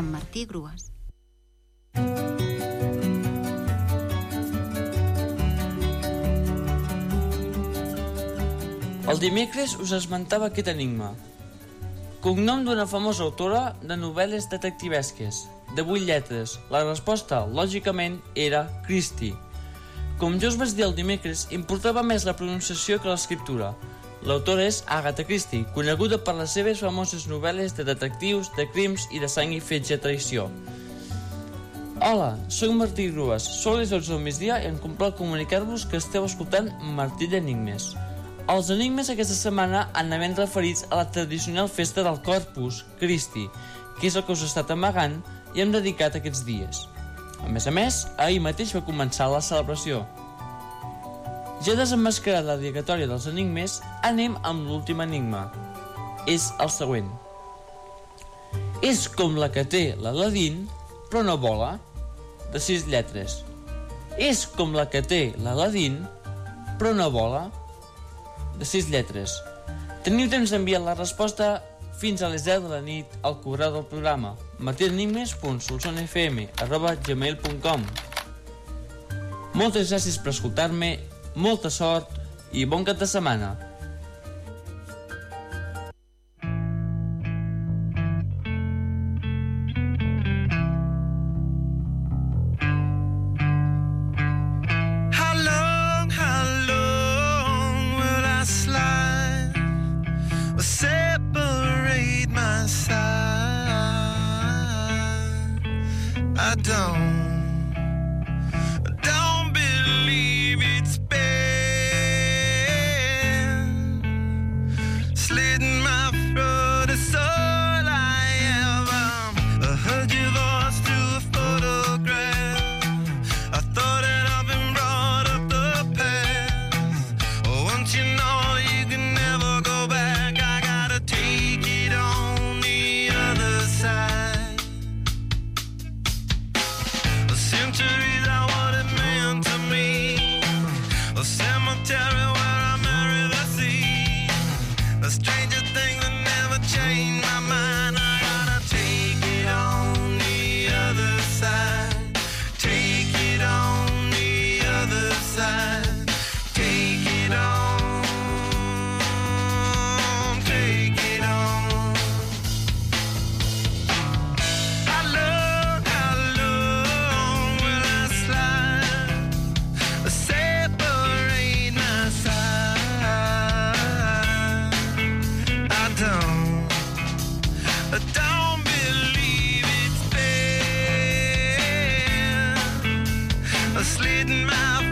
amb Martí Grues. El dimecres us esmentava aquest enigma. Cognom d'una famosa autora de novel·les detectivesques, de 8 lletres. La resposta, lògicament, era Christie. Com jo us vaig dir el dimecres, importava més la pronunciació que l'escriptura. L'autora és Agatha Christie, coneguda per les seves famoses novel·les de detectius, de crims i de sang i fetge traïció. Hola, sóc Martí Grues, són les 12 del migdia i em complau comunicar-vos que esteu escoltant Martí d'Enigmes. Els enigmes aquesta setmana anaven referits a la tradicional festa del Corpus Christi, que és el que us he estat amagant i hem dedicat aquests dies. A més a més, ahir mateix va començar la celebració. Ja desenmascarat la dedicatòria dels enigmes, anem amb l'últim enigma. És el següent. És com la que té l'Aladín, però no vola, de sis lletres. És com la que té l'Aladín, però no vola, de 6 lletres. Teniu temps d'enviar la resposta fins a les 10 de la nit al correu del programa martinenigmes.solsonfm.gmail.com Moltes gràcies per escoltar-me, molta sort i bon cap de setmana. How long, Läden major thing that never change. Slitting my.